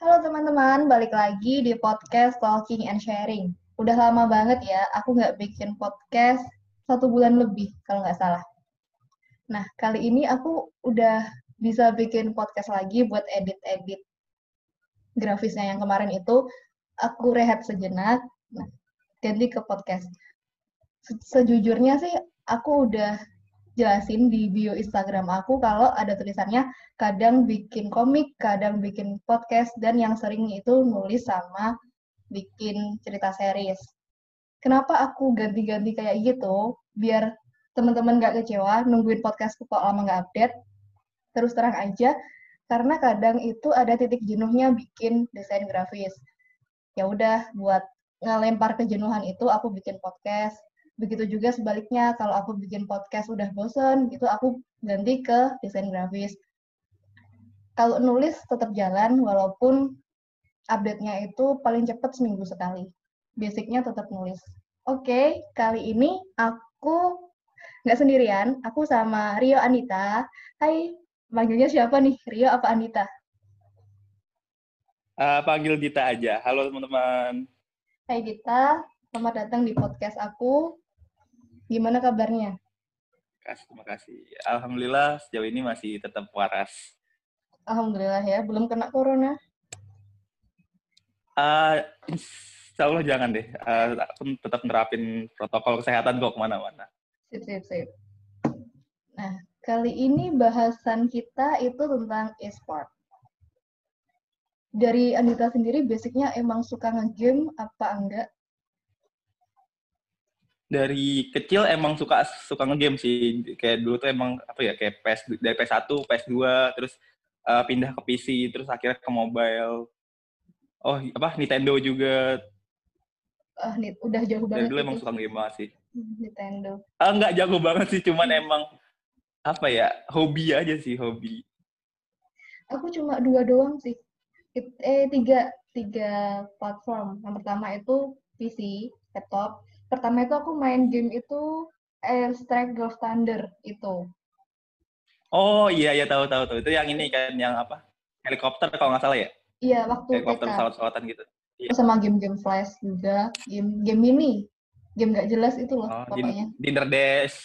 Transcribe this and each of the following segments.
Halo teman-teman, balik lagi di podcast Talking and Sharing. Udah lama banget ya, aku nggak bikin podcast satu bulan lebih, kalau nggak salah. Nah, kali ini aku udah bisa bikin podcast lagi buat edit-edit grafisnya yang kemarin itu. Aku rehat sejenak, nah, ganti ke podcast. Sejujurnya sih, aku udah jelasin di bio Instagram aku kalau ada tulisannya kadang bikin komik, kadang bikin podcast, dan yang sering itu nulis sama bikin cerita series. Kenapa aku ganti-ganti kayak gitu? Biar teman-teman gak kecewa nungguin podcastku kok lama gak update. Terus terang aja, karena kadang itu ada titik jenuhnya bikin desain grafis. Ya udah, buat ngelempar kejenuhan itu aku bikin podcast, Begitu juga sebaliknya, kalau aku bikin podcast udah bosen, itu aku ganti ke desain grafis. Kalau nulis tetap jalan, walaupun update-nya itu paling cepat seminggu sekali. Basicnya tetap nulis. Oke, okay, kali ini aku nggak sendirian, aku sama Rio Anita. Hai, panggilnya siapa nih? Rio apa Anita? Uh, panggil Dita aja. Halo teman-teman. Hai Dita, selamat datang di podcast aku. Gimana kabarnya? Kasih, terima kasih. Alhamdulillah sejauh ini masih tetap waras. Alhamdulillah ya, belum kena corona? Uh, insya Allah jangan deh. Uh, aku tetap nerapin protokol kesehatan kok ke mana-mana. Sip, sip, sip. Nah, kali ini bahasan kita itu tentang e-sport. Dari Anita sendiri, basicnya emang suka nge-game apa enggak? Dari kecil emang suka suka ngegame sih. Kayak dulu tuh emang apa ya kayak PS dari PS1 PS2 terus uh, pindah ke PC terus akhirnya ke mobile. Oh apa Nintendo juga. Uh, udah jauh banget dari dulu emang suka ngegame banget sih. Hmm, Nintendo. Ah uh, nggak jago banget sih cuman hmm. emang apa ya hobi aja sih hobi. Aku cuma dua doang sih. Eh tiga tiga platform. Yang pertama itu PC laptop pertama itu aku main game itu Air Strike Golf Thunder itu. Oh iya iya tahu tahu tahu itu yang ini kan yang apa helikopter kalau nggak salah ya? Iya waktu helikopter pesawat-pesawatan gitu. Iya. Sama game-game flash juga, game game ini, game nggak jelas itu loh oh, pokoknya. Dinner Dash.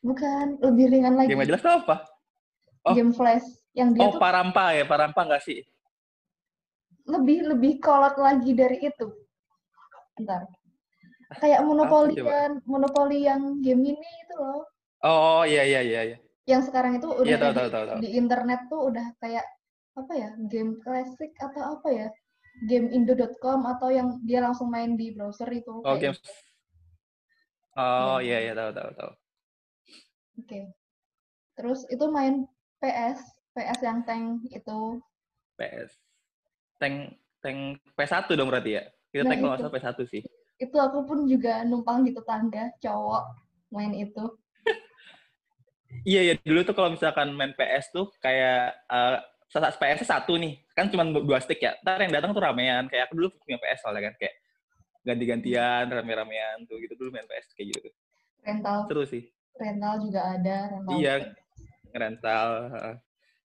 Bukan, lebih ringan lagi. Game nggak jelas itu apa? Oh. Game flash yang dia Oh, tuh, Parampa ya, Parampa nggak sih? Lebih lebih kolot lagi dari itu. Bentar kayak monopoli kan monopoli yang game ini itu loh. Oh iya iya iya iya. Yang sekarang itu udah iya, tahu, tahu, tahu, tahu. di internet tuh udah kayak apa ya game klasik atau apa ya? Game indo.com atau yang dia langsung main di browser itu oh game gitu. oh iya. iya tahu tahu tahu. Oke. Okay. terus itu main PS PS yang tank itu. PS tank tank PS1 dong berarti ya? Kita nah, tank kalau PS1 sih itu aku pun juga numpang di tetangga cowok main itu. Iya ya dulu tuh kalau misalkan main PS tuh kayak uh, PS satu nih kan cuma dua stick ya. Ntar yang datang tuh ramean. Kayak aku dulu punya PS soalnya kan kayak ganti-gantian rame-ramean tuh gitu. Dulu main PS kayak gitu. Rental. Seru sih. Rental juga ada rental iya. rental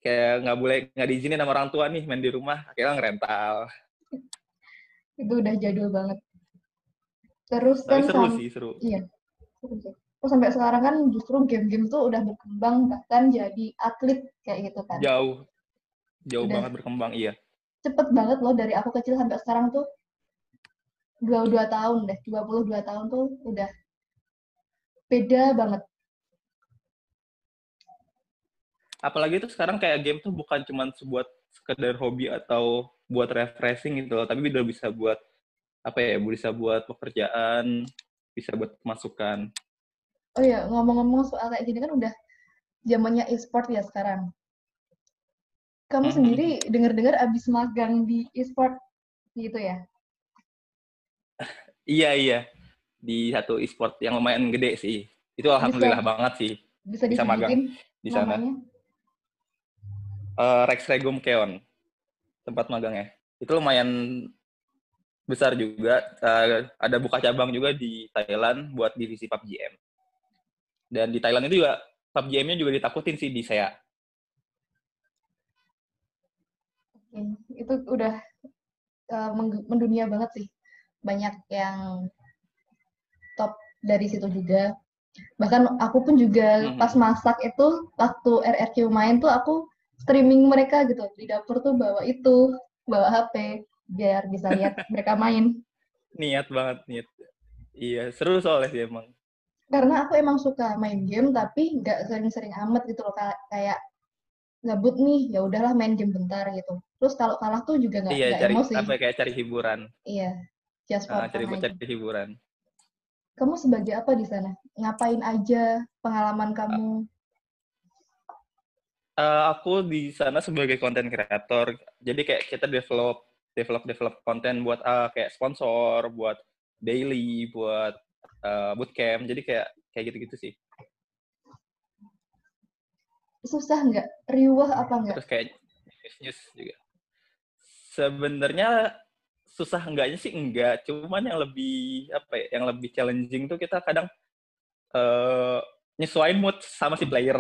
kayak nggak boleh nggak diizinin sama orang tua nih main di rumah. Akhirnya ngerental. Itu udah jadul banget Terus Tapi kan seru sih, seru. Iya. Seru sih. Terus sampai sekarang kan justru game-game tuh udah berkembang bahkan jadi atlet kayak gitu kan. Jauh. Jauh udah. banget berkembang, iya. Cepet banget loh dari aku kecil sampai sekarang tuh 22 tahun deh, 22 tahun tuh udah beda banget. Apalagi tuh sekarang kayak game tuh bukan cuma sebuat sekedar hobi atau buat refreshing gitu loh, tapi udah bisa buat apa ya bisa buat pekerjaan bisa buat masukan oh ya ngomong-ngomong soal kayak gini kan udah zamannya e-sport ya sekarang. Kamu hmm. sendiri dengar-dengar abis magang di e-sport gitu ya? Iya iya. Di satu e-sport yang lumayan gede sih. Itu alhamdulillah bisa, banget sih. Bisa, bisa magang di sana. uh, Rex Regum Keon tempat magangnya. Itu lumayan besar juga. Uh, ada buka cabang juga di Thailand buat divisi PUBG M. Dan di Thailand itu juga PUBG M-nya juga ditakutin sih di saya. Hmm, itu udah uh, mendunia banget sih. Banyak yang top dari situ juga. Bahkan aku pun juga hmm. pas masak itu waktu RRQ main tuh aku streaming mereka gitu di dapur tuh bawa itu, bawa HP biar bisa lihat mereka main. Niat banget, niat. Iya, seru soalnya sih emang. Karena aku emang suka main game tapi nggak sering-sering amat gitu loh kayak gabut nih ya udahlah main game bentar gitu. Terus kalau kalah tuh juga nggak iya, cari, emosi. apa kayak cari hiburan. Iya just for uh, cari buat cari hiburan. Kamu sebagai apa di sana? Ngapain aja pengalaman kamu? Uh, aku di sana sebagai konten kreator jadi kayak kita develop develop develop konten buat uh, kayak sponsor buat daily buat uh, bootcamp jadi kayak kayak gitu-gitu sih susah nggak? Riuh apa nggak? Terus kayak news juga. Sebenarnya susah enggaknya sih enggak, cuman yang lebih apa ya, yang lebih challenging tuh kita kadang uh, nyesuaiin mood sama si player.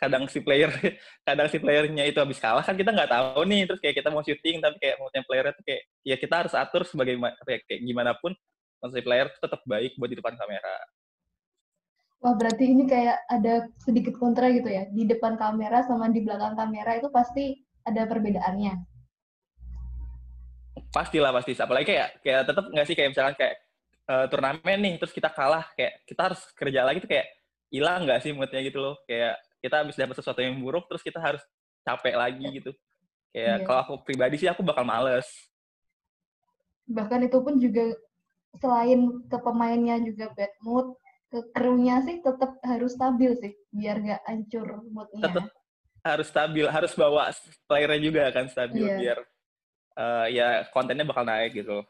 Kadang si player, kadang si playernya itu habis kalah kan kita nggak tahu nih, terus kayak kita mau syuting tapi kayak moodnya player itu kayak ya kita harus atur sebagai kayak, kayak gimana pun si player tetap baik buat di depan kamera. Wah, berarti ini kayak ada sedikit kontra gitu ya. Di depan kamera sama di belakang kamera itu pasti ada perbedaannya. Pastilah, pasti. Apalagi kayak kayak tetap nggak sih kayak misalkan kayak uh, turnamen nih, terus kita kalah, kayak kita harus kerja lagi tuh kayak hilang nggak sih moodnya gitu loh. Kayak kita habis dapat sesuatu yang buruk, terus kita harus capek lagi gitu. Kayak yeah. kalau aku pribadi sih aku bakal males. Bahkan itu pun juga selain ke pemainnya juga bad mood, ke krunya sih tetap harus stabil sih biar nggak hancur moodnya. Tetap harus stabil, harus bawa playernya juga kan stabil yeah. biar uh, ya kontennya bakal naik gitu.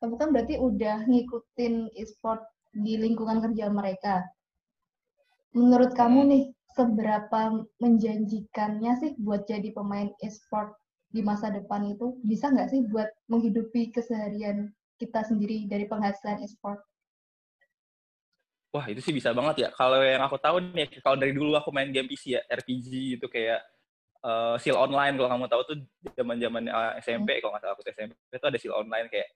Kamu kan berarti udah ngikutin e-sport di lingkungan kerja mereka. Menurut kamu nih, seberapa menjanjikannya sih buat jadi pemain e-sport di masa depan itu? Bisa nggak sih buat menghidupi keseharian kita sendiri dari penghasilan e-sport? wah itu sih bisa banget ya. Kalau yang aku tahu nih, kalau dari dulu aku main game PC ya, RPG itu kayak uh, seal online kalau kamu tahu tuh zaman zaman uh, eh, SMP hmm. kalau nggak salah aku SMP itu ada seal online kayak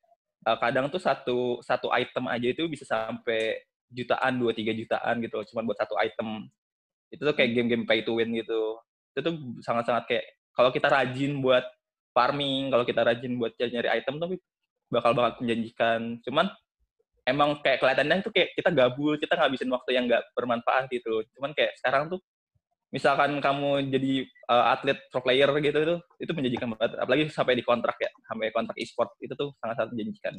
uh, kadang tuh satu satu item aja itu bisa sampai jutaan dua tiga jutaan gitu cuma buat satu item. Itu tuh kayak hmm. game-game pay to win gitu. Itu tuh sangat-sangat kayak kalau kita rajin buat farming kalau kita rajin buat nyari item tuh bakal banget menjanjikan. Cuman emang kayak kelihatannya itu kayak kita gabul, kita ngabisin waktu yang nggak bermanfaat gitu. Cuman kayak sekarang tuh misalkan kamu jadi uh, atlet pro player gitu itu itu menjanjikan banget. Apalagi sampai di kontrak ya sampai kontrak e-sport itu tuh sangat-sangat menjanjikan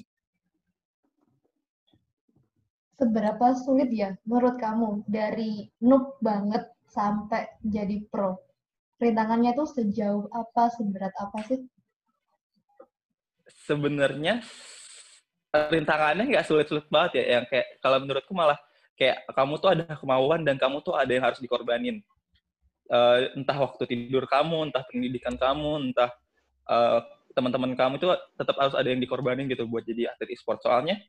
seberapa sulit ya menurut kamu dari noob banget sampai jadi pro? Rintangannya tuh sejauh apa seberat apa sih? Sebenarnya rintangannya nggak sulit-sulit banget ya. Yang kayak kalau menurutku malah kayak kamu tuh ada kemauan dan kamu tuh ada yang harus dikorbanin. Uh, entah waktu tidur kamu entah pendidikan kamu entah uh, teman-teman kamu itu tetap harus ada yang dikorbanin gitu buat jadi atlet e-sport. Soalnya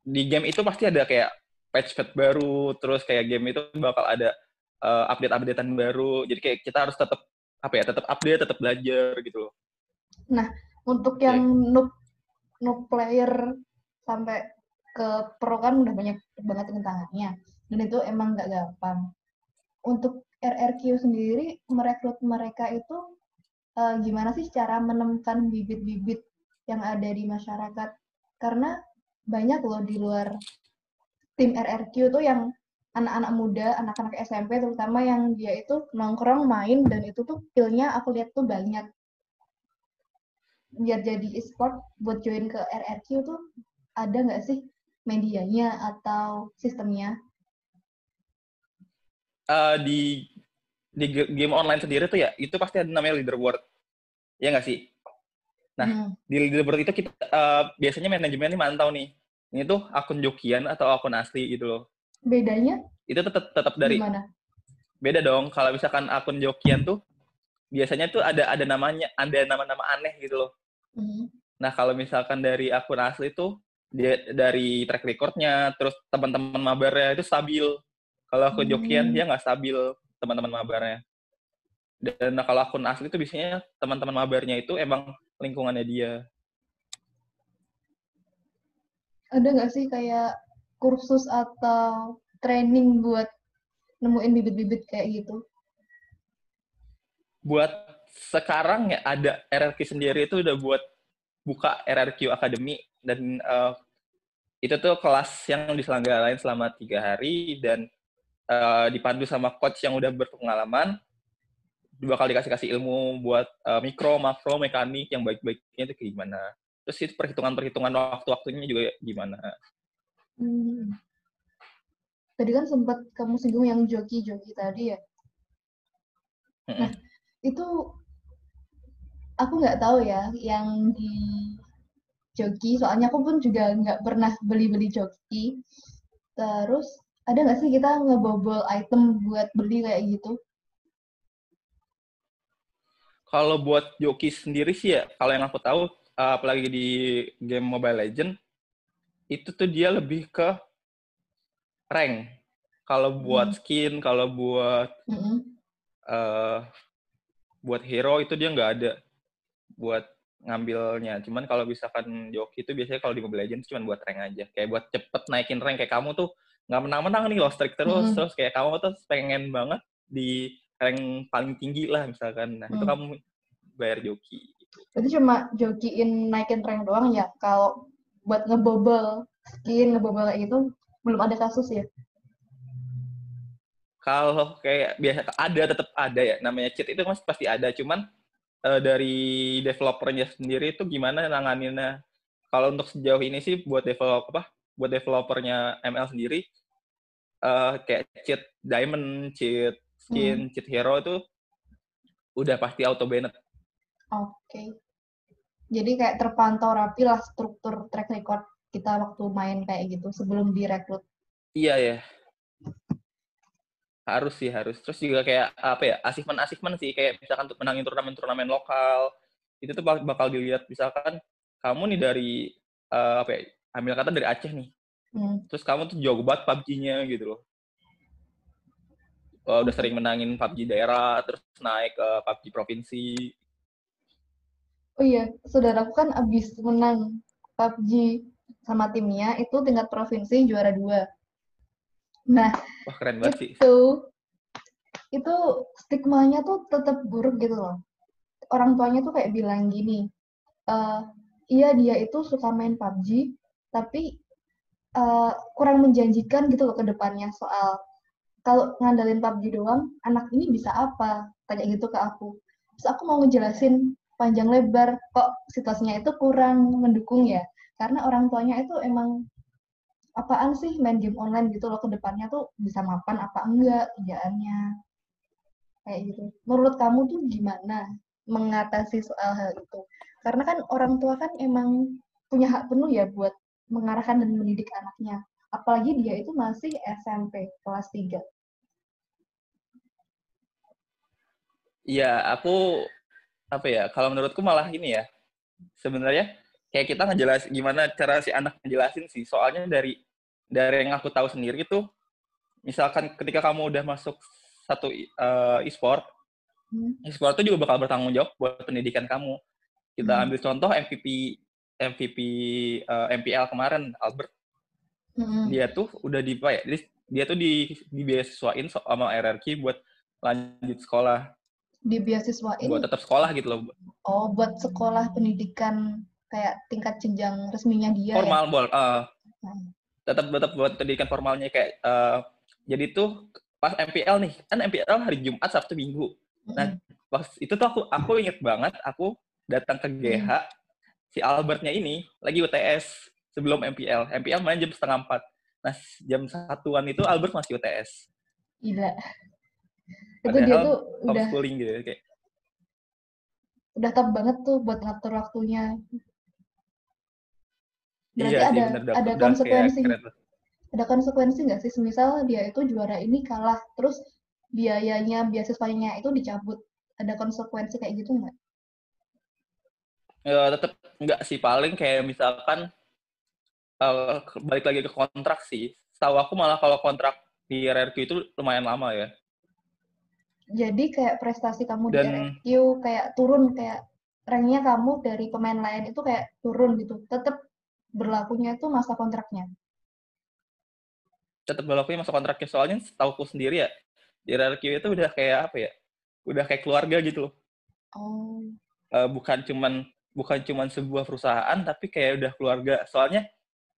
di game itu pasti ada kayak patch-patch baru terus kayak game itu bakal ada uh, update-updatean baru. Jadi kayak kita harus tetap apa ya tetap update tetap belajar gitu nah untuk yang noob no player sampai ke pro kan udah banyak banget rintangannya. Dan itu emang nggak gampang. Untuk RRQ sendiri merekrut mereka itu uh, gimana sih cara menemukan bibit-bibit yang ada di masyarakat? Karena banyak loh di luar tim RRQ tuh yang anak-anak muda, anak-anak SMP terutama yang dia itu nongkrong main dan itu tuh skillnya aku lihat tuh banyak biar jadi e-sport buat join ke RRQ tuh ada nggak sih medianya atau sistemnya? Uh, di di game online sendiri tuh ya itu pasti ada namanya leaderboard, ya nggak sih? Nah hmm. di leaderboard itu kita uh, biasanya manajemen ini mantau nih, ini tuh akun jokian atau akun asli gitu loh. Bedanya? Itu tetap tetap dari. Gimana? Beda dong. Kalau misalkan akun jokian tuh biasanya tuh ada ada namanya ada nama-nama aneh gitu loh. Mm-hmm. Nah, kalau misalkan dari akun asli itu dia dari track recordnya, terus teman-teman mabarnya itu stabil. Kalau aku jokian mm. dia nggak stabil teman-teman mabarnya. Dan nah, kalau akun asli itu biasanya teman-teman mabarnya itu emang lingkungannya dia. Ada nggak sih kayak kursus atau training buat nemuin bibit-bibit kayak gitu? Buat sekarang ya ada RRQ sendiri itu udah buat buka RRQ Academy dan uh, itu tuh kelas yang diselenggarain selama tiga hari dan uh, dipandu sama coach yang udah berpengalaman bakal dikasih kasih ilmu buat uh, mikro makro mekanik yang baik-baiknya itu kayak gimana? Terus itu perhitungan perhitungan waktu-waktunya juga gimana? Hmm. tadi kan sempat kamu singgung yang joki joki tadi ya? Nah itu aku nggak tahu ya yang di joki soalnya aku pun juga nggak pernah beli-beli joki. Terus ada nggak sih kita ngebobol item buat beli kayak gitu kalau buat joki sendiri sih ya kalau yang aku tahu eh, apalagi di game Mobile Legend itu tuh dia lebih ke rank kalau buat hmm. skin kalau buat -hmm. uh, buat hero itu dia nggak ada buat ngambilnya. Cuman kalau misalkan joki itu biasanya kalau di Mobile Legends cuma buat rank aja. Kayak buat cepet naikin rank kayak kamu tuh nggak menang-menang nih lost streak terus mm. terus kayak kamu tuh pengen banget di rank paling tinggi lah misalkan. Nah, mm. itu kamu bayar joki. Itu cuma jokiin naikin rank doang ya. Kalau buat ngebobol skin, ngebobol kayak gitu belum ada kasus ya? Kalau kayak biasa ada tetap ada ya namanya cheat itu masih pasti ada cuman uh, dari developernya sendiri itu gimana nanganinnya? Kalau untuk sejauh ini sih buat develop apa? Buat developernya ML sendiri uh, kayak cheat diamond, cheat skin, hmm. cheat hero itu udah pasti auto banned. Oke. Okay. Jadi kayak terpantau rapi lah struktur track record kita waktu main kayak gitu sebelum direkrut. Iya ya harus sih harus terus juga kayak apa ya asismen asismen sih kayak misalkan untuk menangin turnamen turnamen lokal itu tuh bakal dilihat misalkan kamu nih dari uh, apa ya ambil kata dari Aceh nih hmm. terus kamu tuh jago banget PUBG-nya gitu loh uh, udah sering menangin PUBG daerah terus naik ke PUBG provinsi. Oh iya saudaraku kan abis menang PUBG sama timnya itu tingkat provinsi juara dua. Nah, Wah, keren banget itu, itu stigmanya tuh tetap buruk gitu loh. Orang tuanya tuh kayak bilang gini, uh, iya dia itu suka main PUBG, tapi uh, kurang menjanjikan gitu loh ke depannya soal kalau ngandalin PUBG doang, anak ini bisa apa? Tanya gitu ke aku. Terus aku mau ngejelasin panjang lebar, kok situasinya itu kurang mendukung ya. Karena orang tuanya itu emang apaan sih main game online gitu loh ke depannya tuh bisa mapan apa enggak kerjaannya kayak gitu menurut kamu tuh gimana mengatasi soal hal itu karena kan orang tua kan emang punya hak penuh ya buat mengarahkan dan mendidik anaknya apalagi dia itu masih SMP kelas 3 Iya, aku apa ya? Kalau menurutku malah ini ya. Sebenarnya kayak kita ngejelas gimana cara si anak ngejelasin sih. Soalnya dari dari yang aku tahu sendiri itu misalkan ketika kamu udah masuk satu uh, e-sport, hmm. e-sport itu juga bakal bertanggung jawab buat pendidikan kamu. Kita hmm. ambil contoh MVP MVP uh, eh, MPL kemarin Albert. Hmm. Dia tuh udah di ya? Jadi dia tuh di dibeasiswain sama RRQ buat lanjut sekolah. Dibeasiswain? Buat tetap sekolah gitu loh. Oh, buat sekolah pendidikan kayak tingkat jenjang resminya dia formal ya? bol uh, tetap tetap buat pendidikan formalnya kayak uh, jadi tuh pas MPL nih kan MPL hari Jumat Sabtu Minggu hmm. nah pas itu tuh aku aku inget banget aku datang ke GH hmm. si Albertnya ini lagi UTS sebelum MPL MPL main jam setengah empat nah jam satuan itu Albert masih UTS Gila. Itu dia tuh udah gitu kayak udah top banget tuh buat ngatur waktunya. Berarti iya ada bener, ada konsekuensi. Ada konsekuensi nggak sih? Misal dia itu juara ini kalah, terus biayanya beasiswanya itu dicabut. Ada konsekuensi kayak gitu nggak? Ya, tetap nggak sih. Paling kayak misalkan uh, balik lagi ke kontrak sih. Setahu aku malah kalau kontrak di RRQ itu lumayan lama ya. Jadi kayak prestasi kamu di Dan- RRQ kayak turun kayak ranknya kamu dari pemain lain itu kayak turun gitu. Tetap berlakunya itu masa kontraknya. tetap berlakunya masa kontraknya soalnya setahuku sendiri ya di RRQ itu udah kayak apa ya udah kayak keluarga gitu loh Oh. Eh, bukan cuman bukan cuman sebuah perusahaan tapi kayak udah keluarga soalnya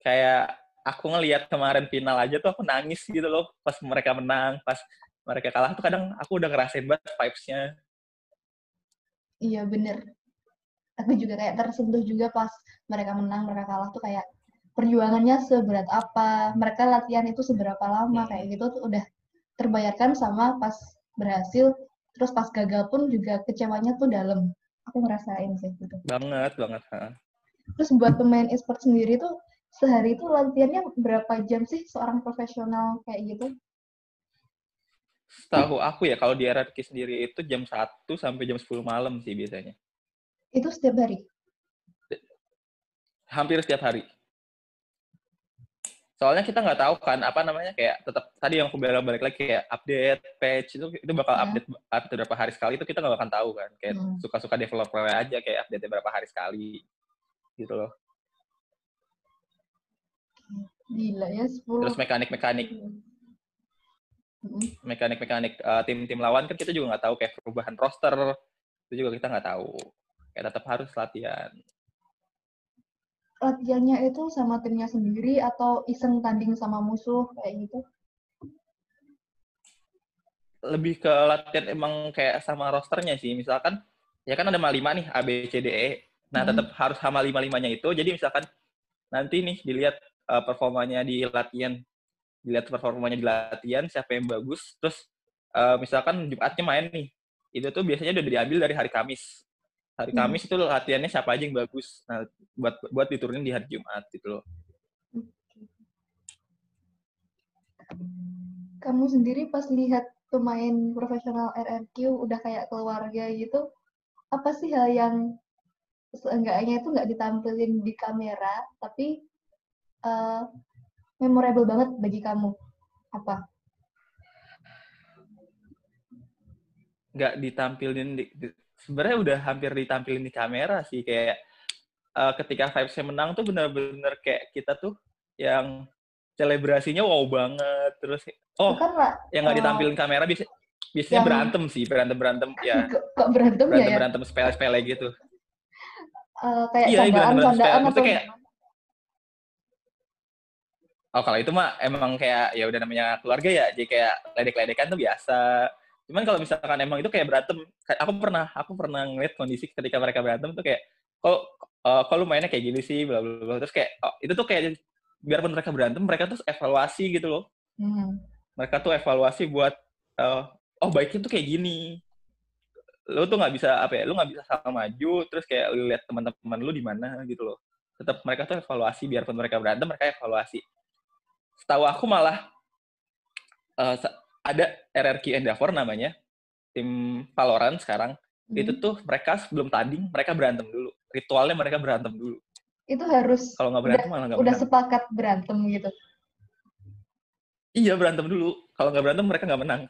kayak aku ngelihat kemarin final aja tuh aku nangis gitu loh pas mereka menang pas mereka kalah tuh kadang aku udah ngerasain banget vibes-nya Iya bener. Aku juga kayak tersentuh juga pas mereka menang, mereka kalah tuh kayak perjuangannya seberat apa, mereka latihan itu seberapa lama, Hmm. kayak gitu tuh udah terbayarkan sama pas berhasil, terus pas gagal pun juga kecewanya tuh dalam. Aku ngerasain sih gitu. banget banget ha. Terus buat pemain e-sport sendiri tuh sehari itu latihannya berapa jam sih seorang profesional kayak gitu? Setahu aku ya kalau di RRQ sendiri itu jam 1 sampai jam 10 malam sih biasanya. Itu setiap hari. Hampir setiap hari. Soalnya kita nggak tahu kan apa namanya kayak tetap tadi yang aku bilang balik lagi kayak update patch itu itu bakal Ya. update update berapa hari sekali itu kita nggak akan tahu kan kayak Hmm. suka-suka developer aja kayak update berapa hari sekali gitu loh. Gila ya, 10. Terus mekanik-mekanik Mm-mm. mekanik-mekanik eh, tim-tim lawan kan kita juga nggak tahu kayak perubahan roster itu juga kita nggak tahu. Kayak tetap harus latihan. latihannya itu sama timnya sendiri atau iseng tanding sama musuh kayak gitu? lebih ke latihan emang kayak sama rosternya sih. Misalkan, ya kan ada lima nih, A, B, C, D, E. Nah, Hmm. tetap harus sama lima-limanya itu. Jadi misalkan nanti nih dilihat uh, performanya di latihan, dilihat performanya di latihan, siapa yang bagus. Terus uh, misalkan Jumatnya main nih, itu tuh biasanya udah diambil dari hari Kamis. Hari Hmm. Kamis itu latihannya siapa aja yang bagus. Nah, buat buat diturunin di hari Jumat gitu loh. Kamu sendiri pas lihat pemain profesional RRQ udah kayak keluarga gitu, apa sih hal yang seenggaknya itu nggak ditampilin di kamera, tapi eh, memorable banget bagi kamu? Apa? nggak ditampilin di, di- sebenarnya udah hampir ditampilin di kamera sih kayak eh, ketika Vibes-nya menang tuh bener-bener kayak kita tuh yang selebrasinya wow banget terus oh Bukan lah, yang nggak eh, ditampilin kamera bisa biasanya yang- berantem sih berantem berantem ya kok, kok berantem ya berantem ya? berantem sepele sepele gitu Eh, kayak Iya, iya, berantem-berantem candaan-candaan sepele. atau kayak-? Oh kalau itu mah emang kayak ya udah namanya keluarga ya jadi kayak ledek-ledekan tuh biasa. Cuman kalau misalkan emang itu kayak berantem aku pernah aku pernah ngeliat kondisi ketika mereka berantem tuh kayak kok eh, kok lu mainnya kayak gini sih bla bla bla terus kayak oh, itu tuh kayak biarpun mereka berantem mereka tuh evaluasi gitu loh. Hmm. mereka tuh evaluasi buat eh, oh baiknya tuh kayak gini. Lu tuh nggak bisa apa ya lu nggak bisa sama maju terus kayak lu lihat teman-teman lu di mana gitu loh. Tetap mereka tuh evaluasi biarpun mereka berantem mereka evaluasi setahu aku malah sa- ada RRQ Endeavor namanya. Tim Valorant sekarang. Hmm. itu tuh mereka sebelum tanding mereka berantem dulu. Ritualnya mereka berantem dulu. Itu harus kalau nggak berantem malah nggak udah menang sepakat berantem gitu. iya berantem dulu. Kalau nggak berantem mereka nggak menang.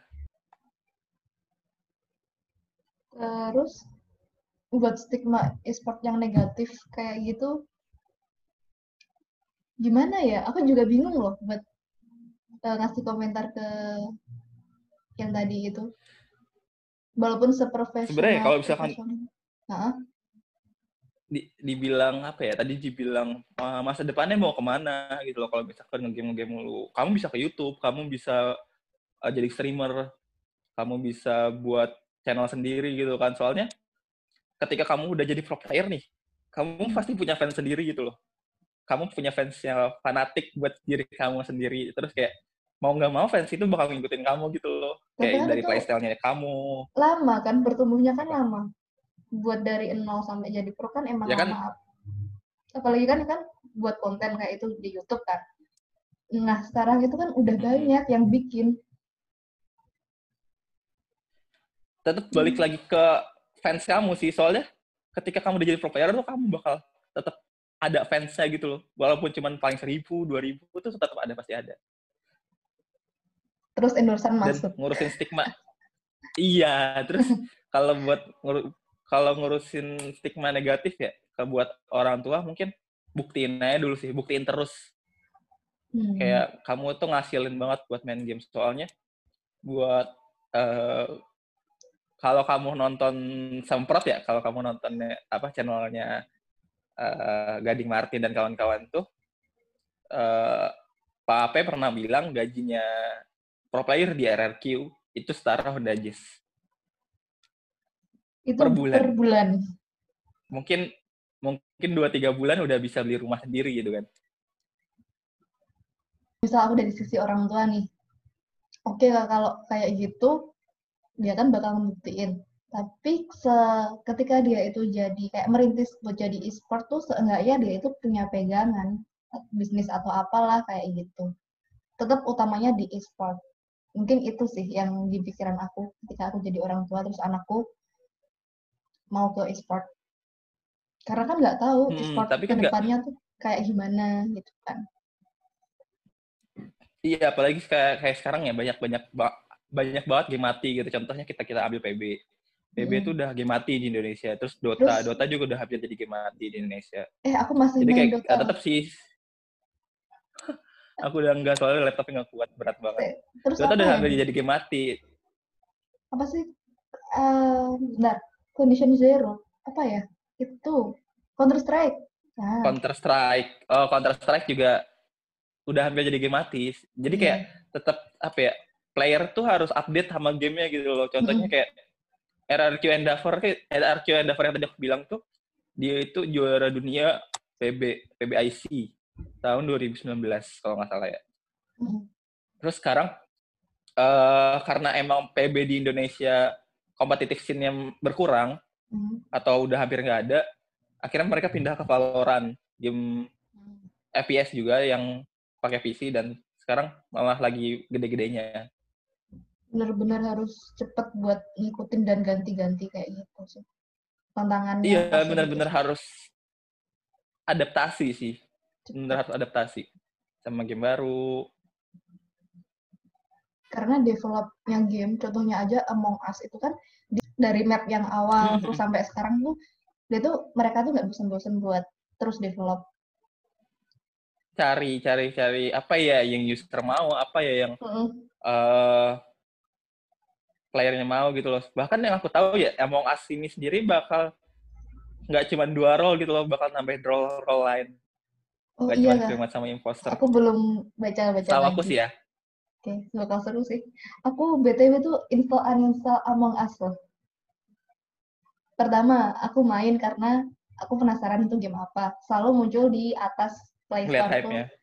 Terus buat stigma e-sport yang negatif kayak gitu, gimana ya? Aku juga bingung loh buat eh, ngasih komentar ke yang tadi itu. Walaupun seprofesional. Sebenarnya kalau misalkan-. Hah? di, dibilang apa ya tadi dibilang "Ah, masa depannya mau ke mana gitu loh kalau misalkan ngegame ngegame mulu kamu bisa ke YouTube kamu bisa uh, jadi streamer kamu bisa buat channel sendiri gitu kan soalnya ketika kamu udah jadi pro player nih kamu Hmm. pasti punya fans sendiri gitu loh kamu punya fans yang fanatik buat diri kamu sendiri terus kayak mau nggak mau fans itu bakal ngikutin kamu gitu loh kayak dari playstyle-nya kamu lama kan bertumbuhnya kan lama. Buat dari nol sampai jadi pro kan emang Ya kan? lama. Apalagi kan kan buat konten kayak itu di YouTube kan. Nah, sekarang itu kan udah banyak yang bikin. tetap balik lagi ke fans kamu sih soalnya ketika kamu udah jadi pro player tuh kamu bakal tetap ada fansnya gitu loh. Walaupun cuman paling seribu dua ribu itu tetap ada pasti ada. Terus endorsean dan masuk. ngurusin stigma. Iya terus kalau buat ngur, kalau ngurusin stigma negatif ya ke buat orang tua mungkin buktiin aja dulu sih buktiin terus. Hmm. kayak kamu tuh ngasilin banget buat main game. Soalnya buat uh, kalau kamu nonton semprot ya kalau kamu nonton apa channelnya uh, Gading Martin dan kawan-kawan tuh uh, Pak Ape pernah bilang gajinya pro player di RRQ itu setara Honda Jazz. Itu per bulan. Per bulan. Mungkin mungkin dua tiga bulan udah bisa beli rumah sendiri gitu kan. Misal aku dari sisi orang tua nih, oke okay lah kalau kayak gitu, dia kan bakal membuktiin. Tapi se ketika dia itu jadi kayak merintis buat jadi e-sport tuh seenggaknya dia itu punya pegangan bisnis atau apalah kayak gitu. Tetap utamanya di e-sport. Mungkin itu sih yang di pikiran aku ketika aku jadi orang tua terus anakku mau ke e-sport. Karena kan nggak tahu hmm, e-sport tapi kan ke depannya gak... tuh kayak gimana gitu kan. Iya, apalagi kayak kayak sekarang ya banyak banyak banyak banget game mati gitu. Contohnya kita kita ambil PB. Hmm. itu udah game mati di Indonesia. Terus Dota, Terus, Dota juga udah hampir jadi game mati di Indonesia. Eh, aku masih Jadi kayak Dota. tetap sih aku udah enggak soalnya laptopnya nggak kuat berat banget. Terus Dota udah hampir jadi game mati. Apa sih? Uh, bentar. Condition Zero. Apa ya? Itu Counter Strike. Nah. Counter Strike. Oh, Counter Strike juga udah hampir jadi game mati. Jadi kayak yeah. tetap apa ya? Player tuh harus update sama gamenya gitu loh. Contohnya mm -hmm. kayak RRQ Endeavor, RRQ Endeavor yang tadi aku bilang tuh dia itu juara dunia PB PBIC tahun 2019 kalau nggak salah ya. Mm-hmm. Terus sekarang uh, karena emang PB di Indonesia kompetitif scene-nya berkurang mm. atau udah hampir nggak ada, akhirnya mereka pindah ke Valorant, game mm. FPS juga yang pakai PC dan sekarang malah lagi gede-gedenya. Benar-benar harus cepet buat ngikutin dan ganti-ganti kayak gitu sih. Tantangannya. Iya, benar-benar harus adaptasi sih benar harus adaptasi sama game baru. Karena developnya game, contohnya aja Among Us itu kan dari map yang awal terus sampai sekarang tuh dia tuh mereka tuh nggak bosan-bosan buat terus develop. Cari, cari, cari apa ya yang user mau, apa ya yang mm. uh, playernya mau gitu loh. Bahkan yang aku tahu ya Among Us ini sendiri bakal nggak cuma dua role gitu loh, bakal nambah role role lain. Oh Gak iya cuma sama imposter. Aku belum baca-baca Sama aku sih ya. Oke, okay, bakal seru sih. Aku BTW tuh install uninstall Among Us loh. Pertama, aku main karena aku penasaran itu game apa. Selalu muncul di atas Play Store tuh.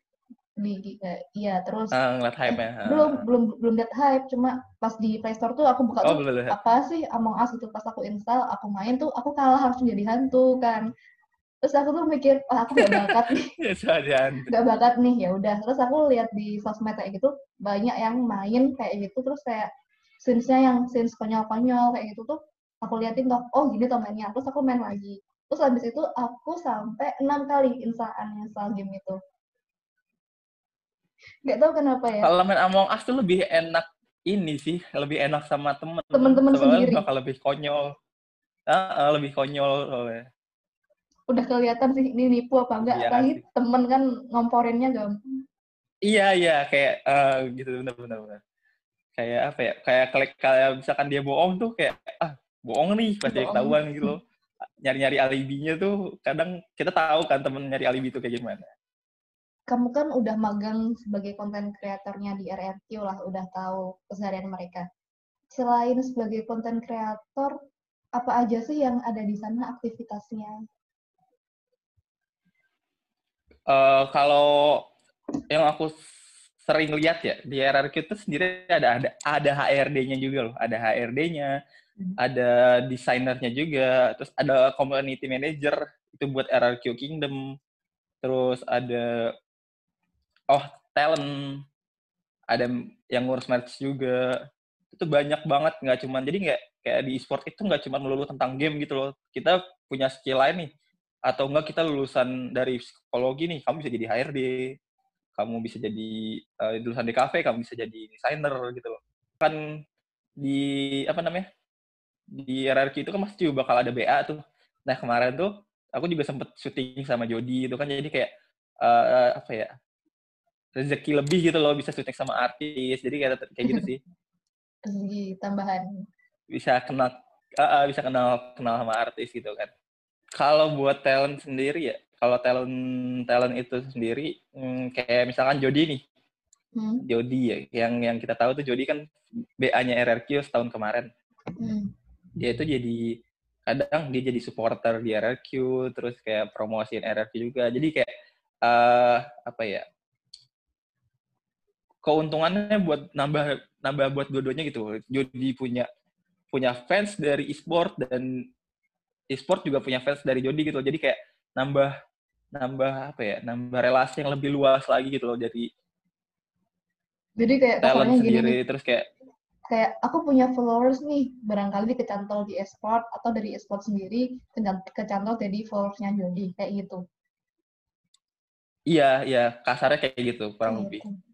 Uh, iya, terus uh, ngeliat hype ya. Uh. Belum belum belum lihat hype, cuma pas di Play Store tuh aku buka oh, tuh apa sih Among Us? itu pas aku install, aku main tuh aku kalah harus jadi hantu kan. Terus aku tuh mikir oh, aku gak bakat nih. Gak bakat nih ya udah. Terus aku lihat di sosmed kayak gitu banyak yang main kayak gitu terus kayak scenes-nya yang scenes konyol-konyol kayak gitu tuh aku liatin tuh oh gini tuh mainnya. Terus aku main lagi. Terus habis itu aku sampai enam kali install game itu nggak tahu kenapa ya kalau main Among Us tuh lebih enak ini sih lebih enak sama temen temen-temen sendiri bakal lebih konyol ah, uh, lebih konyol soalnya udah kelihatan sih ini nipu apa enggak. Iya, Tapi temen kan ngomporinnya gampang. Iya iya kayak uh, gitu benar benar benar. Kayak apa ya? Kayak klik kayak misalkan dia bohong tuh kayak ah bohong nih pasti ketahuan gitu loh. Nyari-nyari alibinya tuh kadang kita tahu kan temen nyari alibi itu kayak gimana. Kamu kan udah magang sebagai konten kreatornya di RRQ lah, udah tahu keseharian mereka. Selain sebagai konten kreator, apa aja sih yang ada di sana aktivitasnya? uh, kalau yang aku sering lihat ya di RRQ itu sendiri ada ada ada HRD-nya juga loh, ada HRD-nya, hmm. ada desainernya juga, terus ada community manager itu buat RRQ Kingdom, terus ada oh talent, ada yang ngurus merch juga, itu banyak banget nggak cuma jadi nggak kayak di e-sport itu nggak cuma melulu tentang game gitu loh, kita punya skill lain nih. Atau enggak kita lulusan dari psikologi nih kamu bisa jadi HRD kamu bisa jadi uh, lulusan di kafe kamu bisa jadi desainer gitu loh. Kan di apa namanya di RRQ itu kan pasti juga bakal ada BA tuh. Nah kemarin tuh aku juga sempet syuting sama Jody itu kan. Jadi kayak uh, apa ya rezeki lebih gitu loh bisa syuting sama artis. Jadi kayak kayak gitu sih. Rezeki tambahan. Bisa kenal uh, uh, bisa kenal kenal sama artis gitu kan. Kalau buat talent sendiri ya kalau talent talent itu sendiri hmm, kayak misalkan Jody nih. Hmm. Jody ya yang yang kita tahu tuh Jody kan BA-nya RRQ setahun kemarin. Hmm. dia itu jadi kadang dia jadi supporter di RRQ terus kayak promosiin RRQ juga. Jadi kayak uh, apa ya keuntungannya buat nambah nambah buat dua-duanya gitu. Jody punya punya fans dari e-sport dan e-sport juga punya fans dari Jody gitu. Jadi kayak nambah nambah apa ya nambah relasi yang lebih luas lagi gitu loh jadi jadi kayak talent sendiri gini, terus kayak kayak aku punya followers nih barangkali kecantol di esport atau dari esport sendiri kecantol jadi followersnya Jody kayak gitu. Iya iya kasarnya kayak gitu kurang lebih. gitu.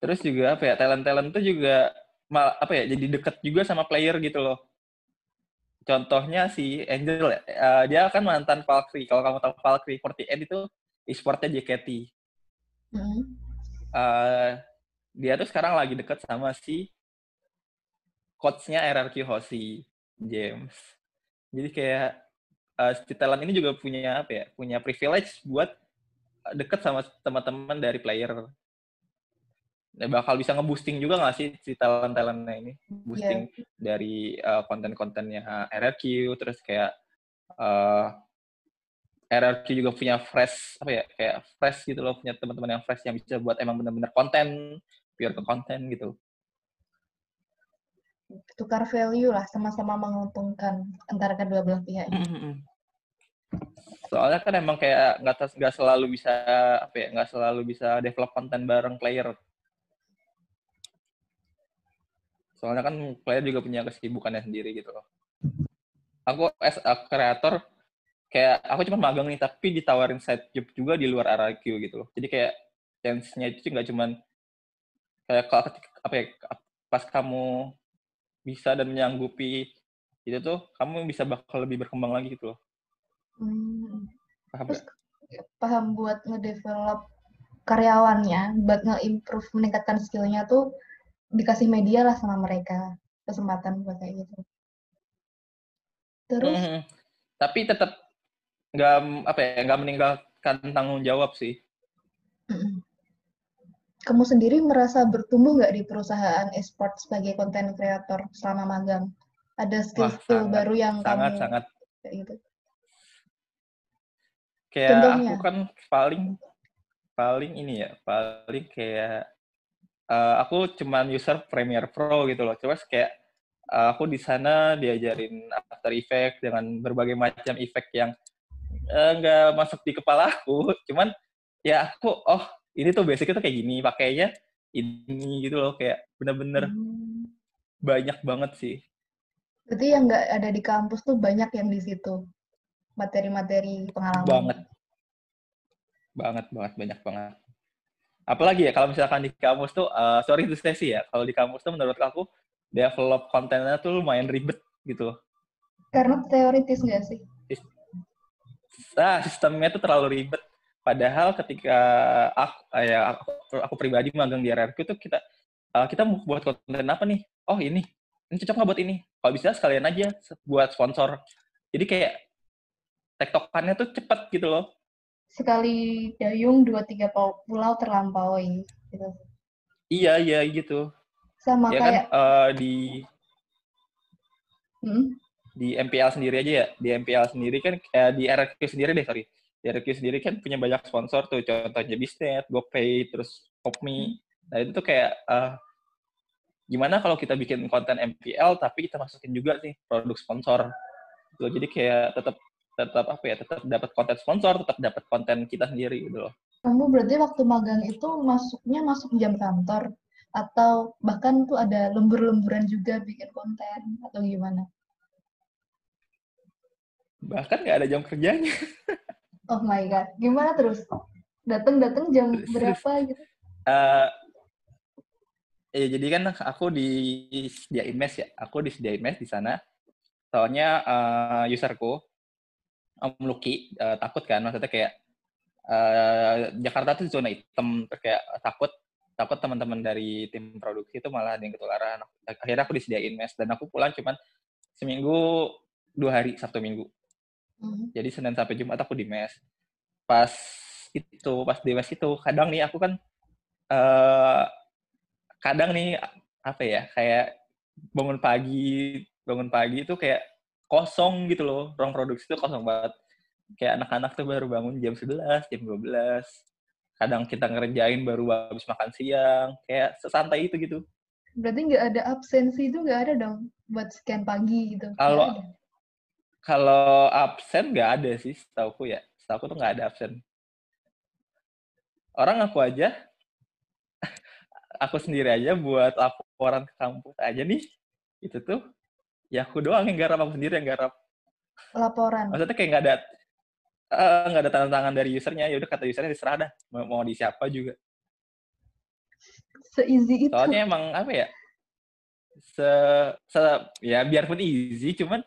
Terus juga apa ya talent talent itu juga mal apa ya jadi deket juga sama player gitu loh. Contohnya si Angel uh, dia kan mantan Valkyrie. Kalau kamu tahu Valkyrie 48 itu e-sportnya JKT mm uh, dia tuh sekarang lagi deket sama si coachnya RRQ Hoshi James. Jadi kayak uh, si talent ini juga punya apa ya punya privilege buat deket sama teman-teman dari player bakal bisa nge-boosting juga nggak sih si talent-talentnya ini boosting yeah. dari uh, konten-kontennya RRQ terus kayak uh, RRQ juga punya fresh apa ya kayak fresh gitu loh punya teman-teman yang fresh yang bisa buat emang bener-bener konten pure ke konten gitu tukar value lah sama-sama menguntungkan antara kedua belah pihak mm -hmm. soalnya kan emang kayak nggak nggak selalu bisa apa ya nggak selalu bisa develop konten bareng player soalnya kan player juga punya kesibukannya sendiri gitu loh. Aku as a creator kayak aku cuma magang nih tapi ditawarin side job juga di luar RRQ gitu loh. Jadi kayak chance-nya itu nggak cuman kayak kalau apa ya pas kamu bisa dan menyanggupi itu tuh kamu bisa bakal lebih berkembang lagi gitu loh. Hmm. paham Terus, paham buat ngedevelop karyawannya buat nge-improve meningkatkan skillnya tuh dikasih media lah sama mereka kesempatan buat kayak gitu terus -hmm. tapi tetap nggak apa ya nggak meninggalkan tanggung jawab sih. Kamu sendiri merasa bertumbuh nggak di perusahaan esport sebagai konten kreator selama magang? Ada skill-skill baru yang sangat, kamu sangat kayak gitu? Kayak Contohnya? aku kan paling paling ini ya paling kayak uh, aku cuman user Premiere Pro gitu loh. Coba kayak uh, aku di sana diajarin After Effects dengan berbagai macam efek yang Eh, nggak uh, masuk di kepala aku. Cuman ya aku oh ini tuh basicnya tuh kayak gini pakainya ini gitu loh. Kayak bener-bener hmm. banyak banget sih. Berarti yang nggak ada di kampus tuh banyak yang di situ? Materi-materi pengalaman? Banget. Banget banget banyak banget apalagi ya kalau misalkan di kampus tuh uh, sorry itu sesi ya kalau di kampus tuh menurut aku develop kontennya tuh lumayan ribet gitu. Karena teoritis nggak sih? Nah sistemnya itu terlalu ribet. Padahal ketika aku ya aku, aku pribadi magang di RRQ tuh kita uh, kita mau buat konten apa nih? Oh ini. Ini cocok nggak buat ini? Kalau bisa sekalian aja buat sponsor. Jadi kayak tektokannya tuh cepet gitu loh sekali dayung dua tiga pulau terlampaui gitu iya iya gitu sama ya kayak kan, uh, di hmm? di MPL sendiri aja ya di MPL sendiri kan eh, di RQ sendiri deh sorry di RQ sendiri kan punya banyak sponsor tuh contohnya Bisnet, GoPay, terus Popme. Nah itu tuh kayak uh, gimana kalau kita bikin konten MPL tapi kita masukin juga sih produk sponsor. Gitu. Jadi kayak tetap tetap apa ya tetap dapat konten sponsor, tetap dapat konten kita sendiri gitu loh. Kamu berarti waktu magang itu masuknya masuk jam kantor atau bahkan tuh ada lembur-lemburan juga bikin konten atau gimana? bahkan nggak ada jam kerjanya oh my god gimana terus datang datang jam berapa gitu uh, Ya, jadi kan aku disediain mes ya. Aku disediain mes di sana. Soalnya uh, userku, Lucky, uh, takut kan. Maksudnya kayak uh, Jakarta tuh zona hitam. Kayak takut takut teman-teman dari tim produksi itu malah ada yang ketularan. Akhirnya aku disediain mes. Dan aku pulang cuman seminggu dua hari, Sabtu Minggu. Mm. Jadi Senin sampai Jumat aku di mes. Pas itu, pas di mes itu, kadang nih aku kan uh, kadang nih apa ya kayak bangun pagi bangun pagi itu kayak kosong gitu loh ruang produksi itu kosong banget. Kayak anak-anak tuh baru bangun jam 11 jam 12 kadang kita ngerjain baru habis makan siang kayak sesantai itu gitu. Berarti nggak ada absensi itu nggak ada dong buat scan pagi gitu? Kalau kalau absen nggak ada sih setahu ya. Setahu tuh nggak ada absen. Orang aku aja aku sendiri aja buat laporan ke kampus aja nih. Itu tuh ya aku doang yang garap aku sendiri yang garap. Laporan. Maksudnya kayak nggak ada eh, nggak uh, ada tanda tangan dari usernya. Ya udah kata usernya diserah dah mau, mau di siapa juga. Seeasy itu. Soalnya emang apa ya se, se ya biarpun easy cuman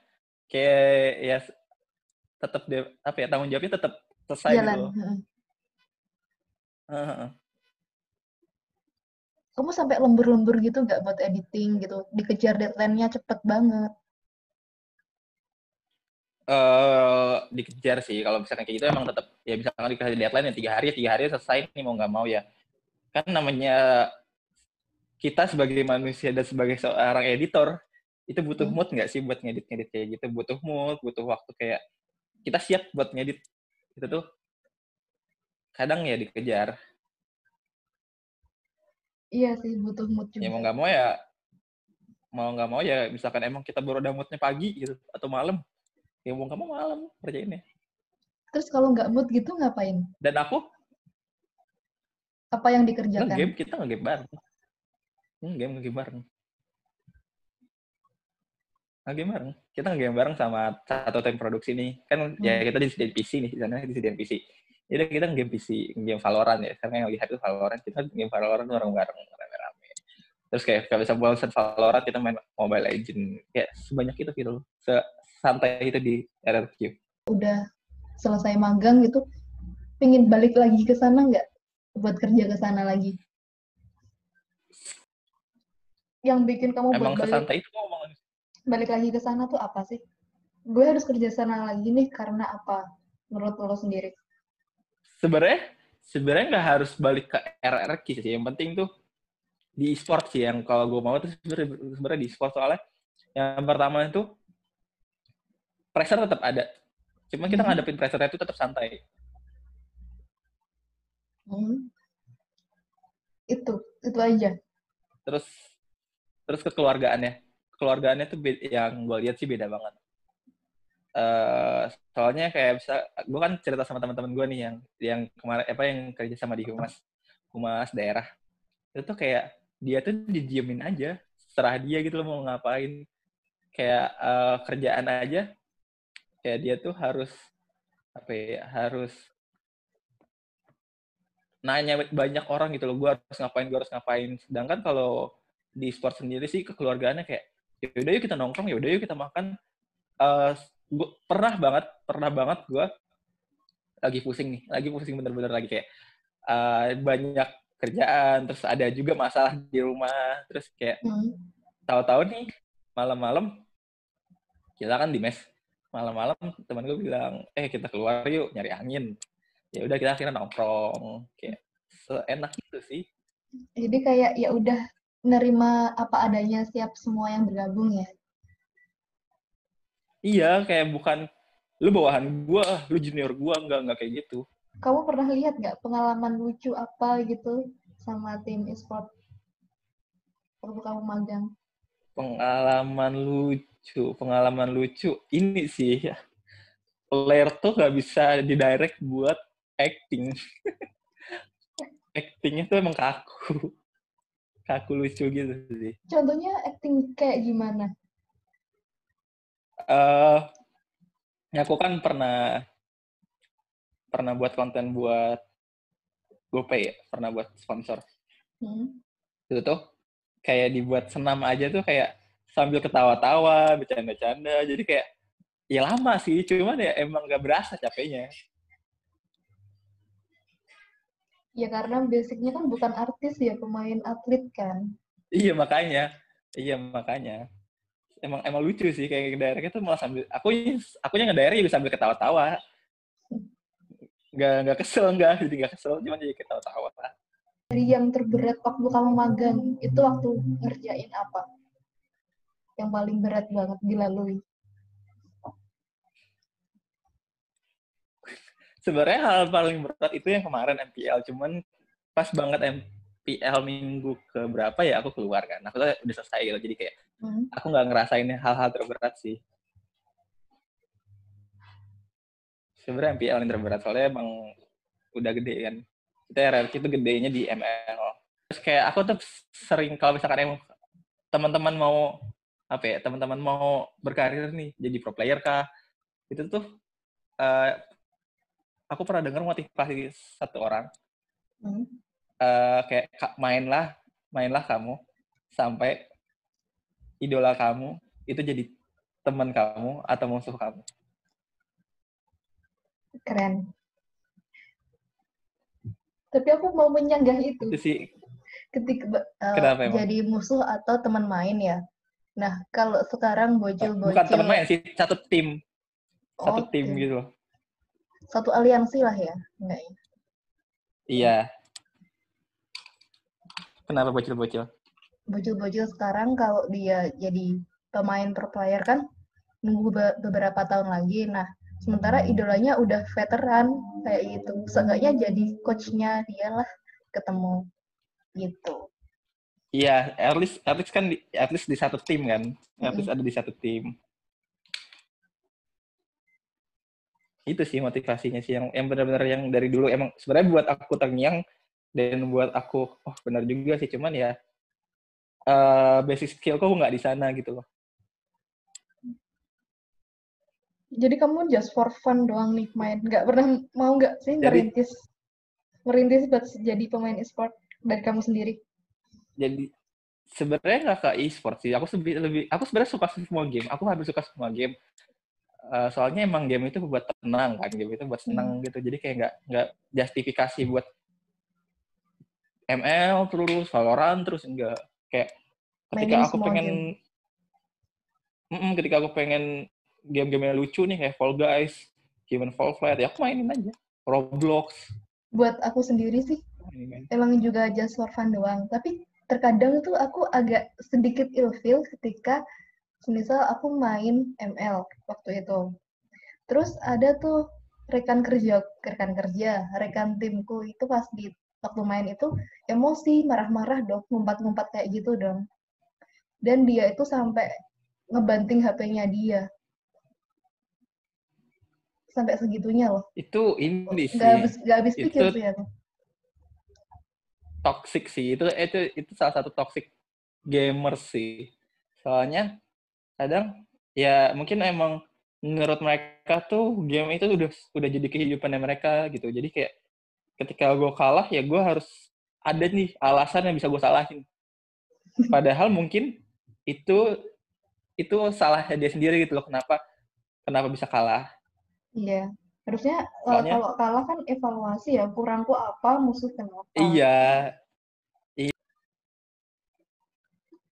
kayak ya tetap apa ya tanggung jawabnya tetap selesai Jalan. gitu. Uh -huh kamu sampai lembur-lembur gitu nggak buat editing gitu? Dikejar deadline-nya cepet banget. Uh, dikejar sih. Kalau misalkan kayak gitu emang tetap ya misalkan dikasih deadline ya tiga hari tiga hari selesai nih mau nggak mau ya. Kan namanya kita sebagai manusia dan sebagai seorang editor itu butuh hmm. mood nggak sih buat ngedit ngedit kayak gitu? Butuh mood butuh waktu kayak kita siap buat ngedit. Itu tuh kadang ya dikejar Iya sih, butuh mood juga. Ya mau nggak mau ya, mau nggak mau ya, misalkan emang kita baru ada moodnya pagi gitu, atau malam, ya mau nggak mau malam kerjainnya. Terus kalau nggak mood gitu ngapain? Dan aku? Apa yang dikerjakan? Nge-game, kita nge-game bareng. Nge-game, nge-game bareng. Nge-game bareng. Kita nge-game bareng sama satu tim produksi nih. Kan ya hmm. ya kita di PC nih, di sana di PC jadi kita game PC, game Valorant ya. Karena yang lihat itu Valorant, kita game Valorant bareng-bareng rame-rame. Terus kayak kalau bisa bosan Valorant, kita main Mobile Legend. Kayak sebanyak itu gitu. Santai itu di RRQ. Udah selesai magang gitu, pingin balik lagi ke sana nggak? Buat kerja ke sana lagi? Yang bikin kamu Emang buat balik, itu ngomong balik lagi ke sana tuh apa sih? Gue harus kerja sana lagi nih karena apa? Menurut lo sendiri? Sebenarnya sebenarnya nggak harus balik ke RRQ sih. Yang penting tuh di e-sport sih yang kalau gue mau tuh sebenarnya di e-sport soalnya yang pertama itu pressure tetap ada. Cuma kita hmm. ngadepin pressure itu tetap santai. Hmm. Itu, itu aja. Terus terus kekeluargaannya. Kekeluargaannya tuh yang gue lihat sih beda banget uh, soalnya kayak bisa gue kan cerita sama teman-teman gue nih yang yang kemarin apa yang kerja sama di humas humas daerah. Itu tuh kayak dia tuh didiemin aja serah dia gitu loh mau ngapain. Kayak uh, kerjaan aja kayak dia tuh harus apa ya harus nanya banyak orang gitu loh gue harus ngapain gue harus ngapain. Sedangkan kalau di sport sendiri sih kekeluargaannya kayak ya udah yuk kita nongkrong ya udah yuk kita makan. Uh, gua pernah banget pernah banget gue lagi pusing nih lagi pusing bener-bener lagi kayak uh, banyak kerjaan terus ada juga masalah di rumah terus kayak hmm. tahu-tahu nih malam-malam kita kan di mes malam-malam teman gue bilang eh kita keluar yuk nyari angin. Ya udah kita akhirnya nongkrong kayak seenak itu sih. Jadi kayak ya udah nerima apa adanya siap semua yang bergabung ya Iya, kayak bukan lu bawahan gua, lu junior gua, enggak enggak kayak gitu. Kamu pernah lihat nggak pengalaman lucu apa gitu sama tim e-sport waktu kamu magang? Pengalaman lucu, pengalaman lucu ini sih player tuh nggak bisa didirect buat acting. Actingnya tuh emang kaku. Kaku lucu gitu sih. Contohnya acting kayak gimana? Uh, aku kan pernah pernah buat konten buat GoPay ya, pernah buat sponsor. Hmm. Itu tuh kayak dibuat senam aja tuh kayak sambil ketawa-tawa, bercanda-canda. Jadi kayak ya lama sih, cuman ya emang gak berasa capeknya. Ya karena basicnya kan bukan artis ya, pemain atlet kan. Iya makanya, iya makanya. Emang emang lucu sih kayak ngedirectnya tuh malah sambil aku aku yang ngedirect juga sambil ketawa-tawa. Gak gak kesel enggak, jadi gak kesel, cuma jadi ketawa-tawa. Dari yang terberat waktu kamu magang, itu waktu ngerjain apa? Yang paling berat banget dilalui? sebenarnya hal paling berat itu yang kemarin MPL cuman pas banget MPL minggu ke berapa ya aku keluar kan aku tuh udah selesai gitu jadi kayak hmm. aku nggak ngerasain hal-hal terberat sih. Sebenarnya MPL yang terberat soalnya emang udah gede kan. Kita RRQ itu gedenya di ML terus kayak aku tuh sering kalau misalkan emang teman-teman mau apa ya teman-teman mau berkarir nih jadi pro player kah? Itu tuh uh, aku pernah dengar motivasi satu orang. Hmm. uh, kayak mainlah mainlah kamu sampai idola kamu itu jadi teman kamu atau musuh kamu keren tapi aku mau menyanggah itu, itu sih ketika uh, jadi musuh atau teman main ya nah kalau sekarang bocil-bocil bukan teman main sih satu tim satu okay. tim gitu loh satu aliansi lah ya, enggak ya? Iya. Kenapa bocil-bocil? Bocil-bocil sekarang kalau dia jadi pemain pro player kan nunggu be beberapa tahun lagi. Nah, sementara idolanya udah veteran kayak gitu. Seenggaknya jadi coachnya dia lah ketemu gitu. Iya, at least, at least kan di, at least di satu tim kan. At least mm -hmm. ada di satu tim. itu sih motivasinya sih yang yang benar-benar yang dari dulu emang sebenarnya buat aku terngiang dan buat aku oh benar juga sih cuman ya uh, basic skill kok nggak di sana gitu loh. Jadi kamu just for fun doang nih main, nggak pernah mau nggak sih merintis? Merintis buat jadi pemain e-sport dari kamu sendiri? Jadi sebenarnya nggak ke e-sport sih, aku lebih lebih aku sebenarnya suka semua game, aku hampir suka semua game. Uh, soalnya emang game itu buat tenang kan. Game itu buat senang hmm. gitu. Jadi kayak nggak nggak justifikasi buat ML terus Valorant terus enggak kayak ketika Mainin aku pengen mm -mm, ketika aku pengen game-game yang lucu nih kayak Fall Guys, Human Fall Flat ya aku mainin aja. Roblox. Buat aku sendiri sih emang juga just for fun doang. Tapi terkadang tuh aku agak sedikit ilfeel ketika misal aku main ML waktu itu. Terus ada tuh rekan kerja, rekan kerja, rekan timku itu pas di waktu main itu emosi, marah-marah dong, ngumpat-ngumpat kayak gitu dong. Dan dia itu sampai ngebanting HP-nya dia. Sampai segitunya loh. Itu ini sih. Gak habis, gak habis pikir tuh ya tuh. Toxic sih. Itu, itu, itu salah satu toxic gamer sih. Soalnya kadang ya mungkin emang menurut mereka tuh game itu udah udah jadi kehidupannya mereka gitu jadi kayak ketika gue kalah ya gue harus ada nih alasan yang bisa gue salahin. Padahal mungkin itu itu salahnya dia sendiri gitu loh kenapa kenapa bisa kalah. Iya harusnya eh, Soalnya, kalau kalah kan evaluasi ya kurangku apa musuh kenapa? Iya.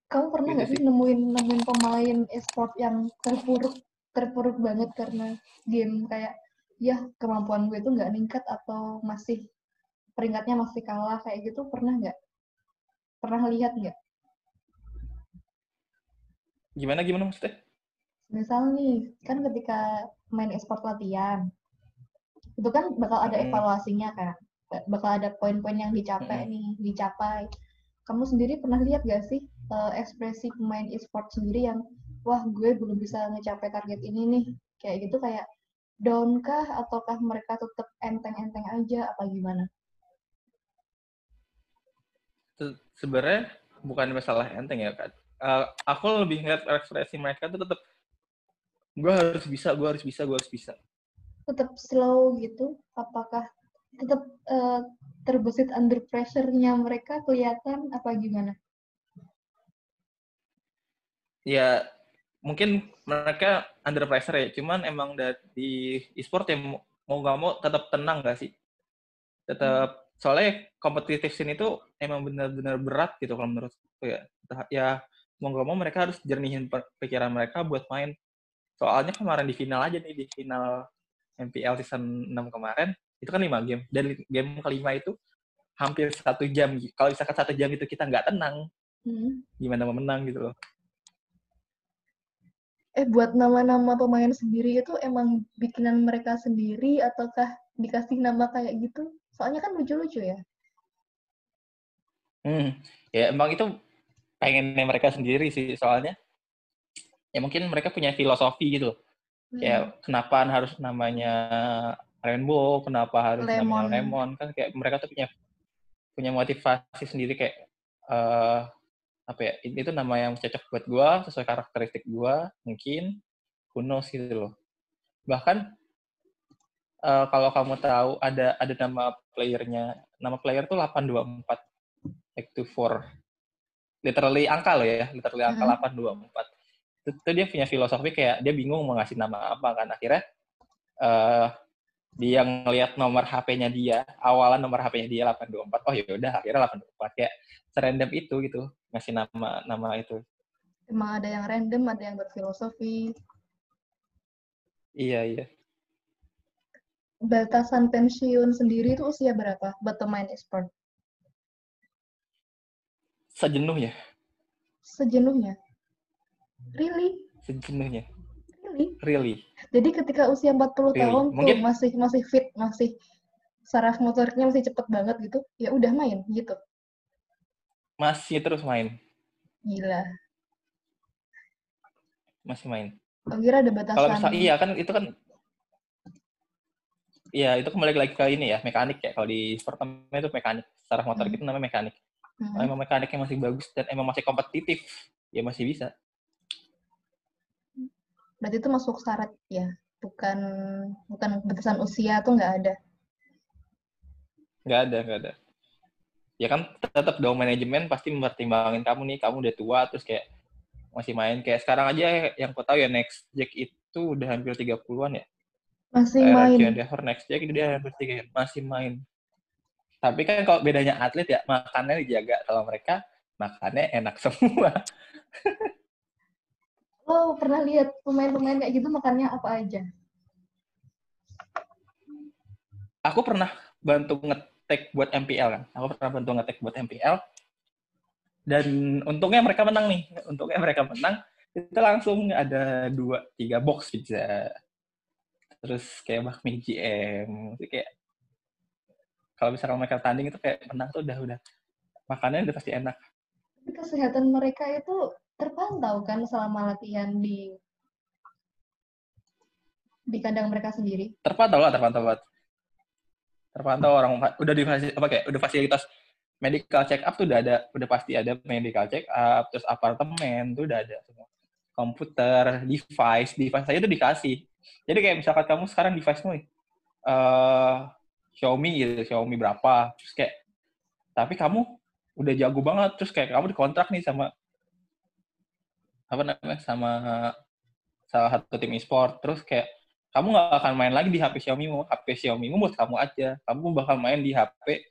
Kamu pernah gitu nggak sih. nemuin nemuin pemain e-sport yang terpuruk terpuruk banget karena game kayak ya kemampuan gue itu nggak ningkat atau masih peringkatnya masih kalah kayak gitu pernah nggak? Pernah lihat nggak? Gimana gimana maksudnya? Misal nih, kan ketika main e-sport latihan, itu kan bakal ada hmm. evaluasinya kan, bakal ada poin-poin yang dicapai hmm. nih, dicapai. Kamu sendiri pernah lihat gak sih uh, ekspresi pemain e-sport sendiri yang wah gue belum bisa ngecapai target ini nih kayak gitu kayak down kah ataukah mereka tetap enteng-enteng aja apa gimana? Sebenarnya bukan masalah enteng ya kan. Uh, aku lebih ngeliat ekspresi mereka tuh tetap gue harus bisa, gue harus bisa, gue harus bisa. Tetap slow gitu? Apakah tetap uh, terbesit under pressure-nya mereka kelihatan apa gimana? ya mungkin mereka under pressure ya, cuman emang di e-sport ya mau nggak mau tetap tenang nggak sih? Tetap soalnya kompetitif scene itu emang benar-benar berat gitu kalau menurut ya. Ya mau nggak mau mereka harus jernihin pikiran mereka buat main. Soalnya kemarin di final aja nih di final MPL season 6 kemarin itu kan lima game dan game kelima itu hampir satu jam. Kalau misalkan satu jam itu kita nggak tenang, hmm. gimana mau menang gitu loh eh buat nama-nama pemain sendiri itu emang bikinan mereka sendiri ataukah dikasih nama kayak gitu? Soalnya kan lucu-lucu ya. Hmm, ya emang itu pengennya mereka sendiri sih soalnya. Ya mungkin mereka punya filosofi gitu. Hmm. Kayak kenapa harus namanya Rainbow, kenapa harus Lemon. namanya Lemon kan kayak mereka tuh punya punya motivasi sendiri kayak uh, apa ya itu nama yang cocok buat gue sesuai karakteristik gue mungkin kuno gitu loh. Bahkan uh, kalau kamu tahu ada ada nama playernya nama player tuh 824 back to four. Literally angka loh ya literally angka mm -hmm. 824 itu, itu dia punya filosofi kayak dia bingung mau ngasih nama apa kan. Akhirnya uh, dia ngelihat nomor HP-nya dia, awalan nomor HP-nya dia 824. Oh ya udah, akhirnya 824 kayak serandom itu gitu, ngasih nama nama itu. Emang ada yang random, ada yang berfilosofi. Iya, iya. Batasan pensiun sendiri itu usia berapa buat pemain e-sport? Sejenuhnya. Sejenuhnya? Really? Sejenuhnya. Really? Really. Jadi ketika usia 40 really? tahun Mungkin... tuh masih masih fit, masih saraf motoriknya masih cepet banget gitu, ya udah main gitu. Masih terus main. Gila. Masih main. Kira ada batasan. Kalau misal iya kan itu kan Iya, itu kembali lagi ke ini ya, mekanik ya. Kalau di sport itu mekanik. Saraf motorik hmm. itu namanya mekanik. Hmm. Kalau emang mekaniknya masih bagus dan emang masih kompetitif, ya masih bisa. Berarti itu masuk syarat ya, bukan bukan batasan usia tuh nggak ada. Nggak ada, nggak ada. Ya kan tetap dong manajemen pasti mempertimbangkan kamu nih, kamu udah tua terus kayak masih main kayak sekarang aja yang kau tahu ya next Jack itu udah hampir 30-an ya. Masih eh, main. next Jack itu dia hampir 3 masih main. Tapi kan kalau bedanya atlet ya makannya dijaga kalau mereka makannya enak semua. lo pernah lihat pemain-pemain kayak gitu makannya apa aja? Aku pernah bantu ngetek buat MPL kan. Aku pernah bantu ngetek buat MPL. Dan untungnya mereka menang nih. Untungnya mereka menang. Itu langsung ada dua, tiga box pizza. Terus kayak bakmi GM. Kayak kalau misalkan mereka tanding itu kayak menang tuh udah udah makannya udah pasti enak. Kesehatan mereka itu terpantau kan selama latihan di di kandang mereka sendiri? Terpantau lah, terpantau banget. Terpantau orang udah di apa kayak udah fasilitas medical check up tuh udah ada, udah pasti ada medical check up, terus apartemen tuh udah ada semua. Komputer, device, device saya tuh dikasih. Jadi kayak misalkan kamu sekarang device-mu uh, Xiaomi gitu, Xiaomi berapa, terus kayak tapi kamu udah jago banget, terus kayak kamu dikontrak nih sama apa namanya sama salah satu tim e-sport. Terus kayak kamu nggak akan main lagi di HP Xiaomi mu HP Xiaomi mu buat kamu aja. Kamu bakal main di HP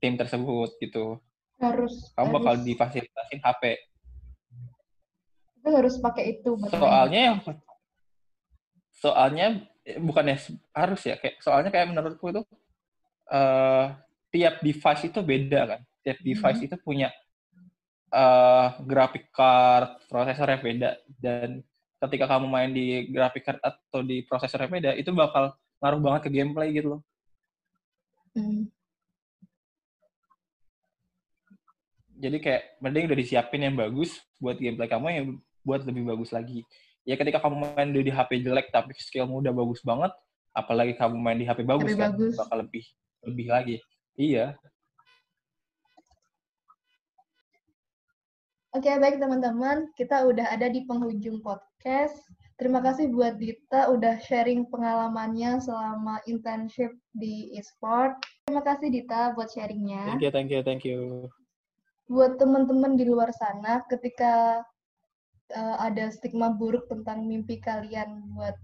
tim tersebut gitu. Harus kamu bakal harus, difasilitasin HP itu harus pakai itu soalnya yang soalnya eh, bukannya harus ya. Kayak soalnya kayak menurutku itu uh, tiap device itu beda kan. Tiap device hmm. itu punya uh, graphic card, prosesornya beda dan ketika kamu main di graphic card atau di prosesornya beda itu bakal ngaruh banget ke gameplay gitu loh. Hmm. Jadi kayak mending udah disiapin yang bagus buat gameplay kamu yang buat lebih bagus lagi. Ya ketika kamu main di HP jelek tapi skillmu udah bagus banget, apalagi kamu main di HP bagus HP kan bagus. bakal lebih lebih lagi. Iya. Oke, baik teman-teman. Kita udah ada di penghujung podcast. Terima kasih buat Dita udah sharing pengalamannya selama internship di eSport. Terima kasih Dita buat sharingnya. Thank you, thank you, thank you. Buat teman-teman di luar sana, ketika uh, ada stigma buruk tentang mimpi kalian buat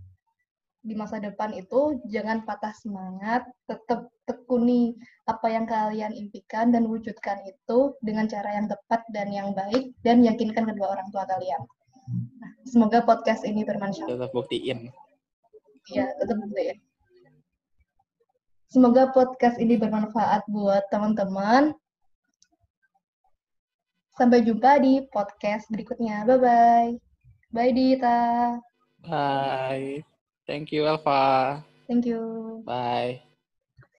di masa depan itu jangan patah semangat, tetap tekuni apa yang kalian impikan dan wujudkan itu dengan cara yang tepat dan yang baik dan yakinkan kedua orang tua kalian. Nah, semoga podcast ini bermanfaat. Tetap buktiin. Iya, tetap buktiin. Semoga podcast ini bermanfaat buat teman-teman. Sampai jumpa di podcast berikutnya. Bye-bye. Bye, Dita. Bye. Thank you, Alpha. Thank you. Bye.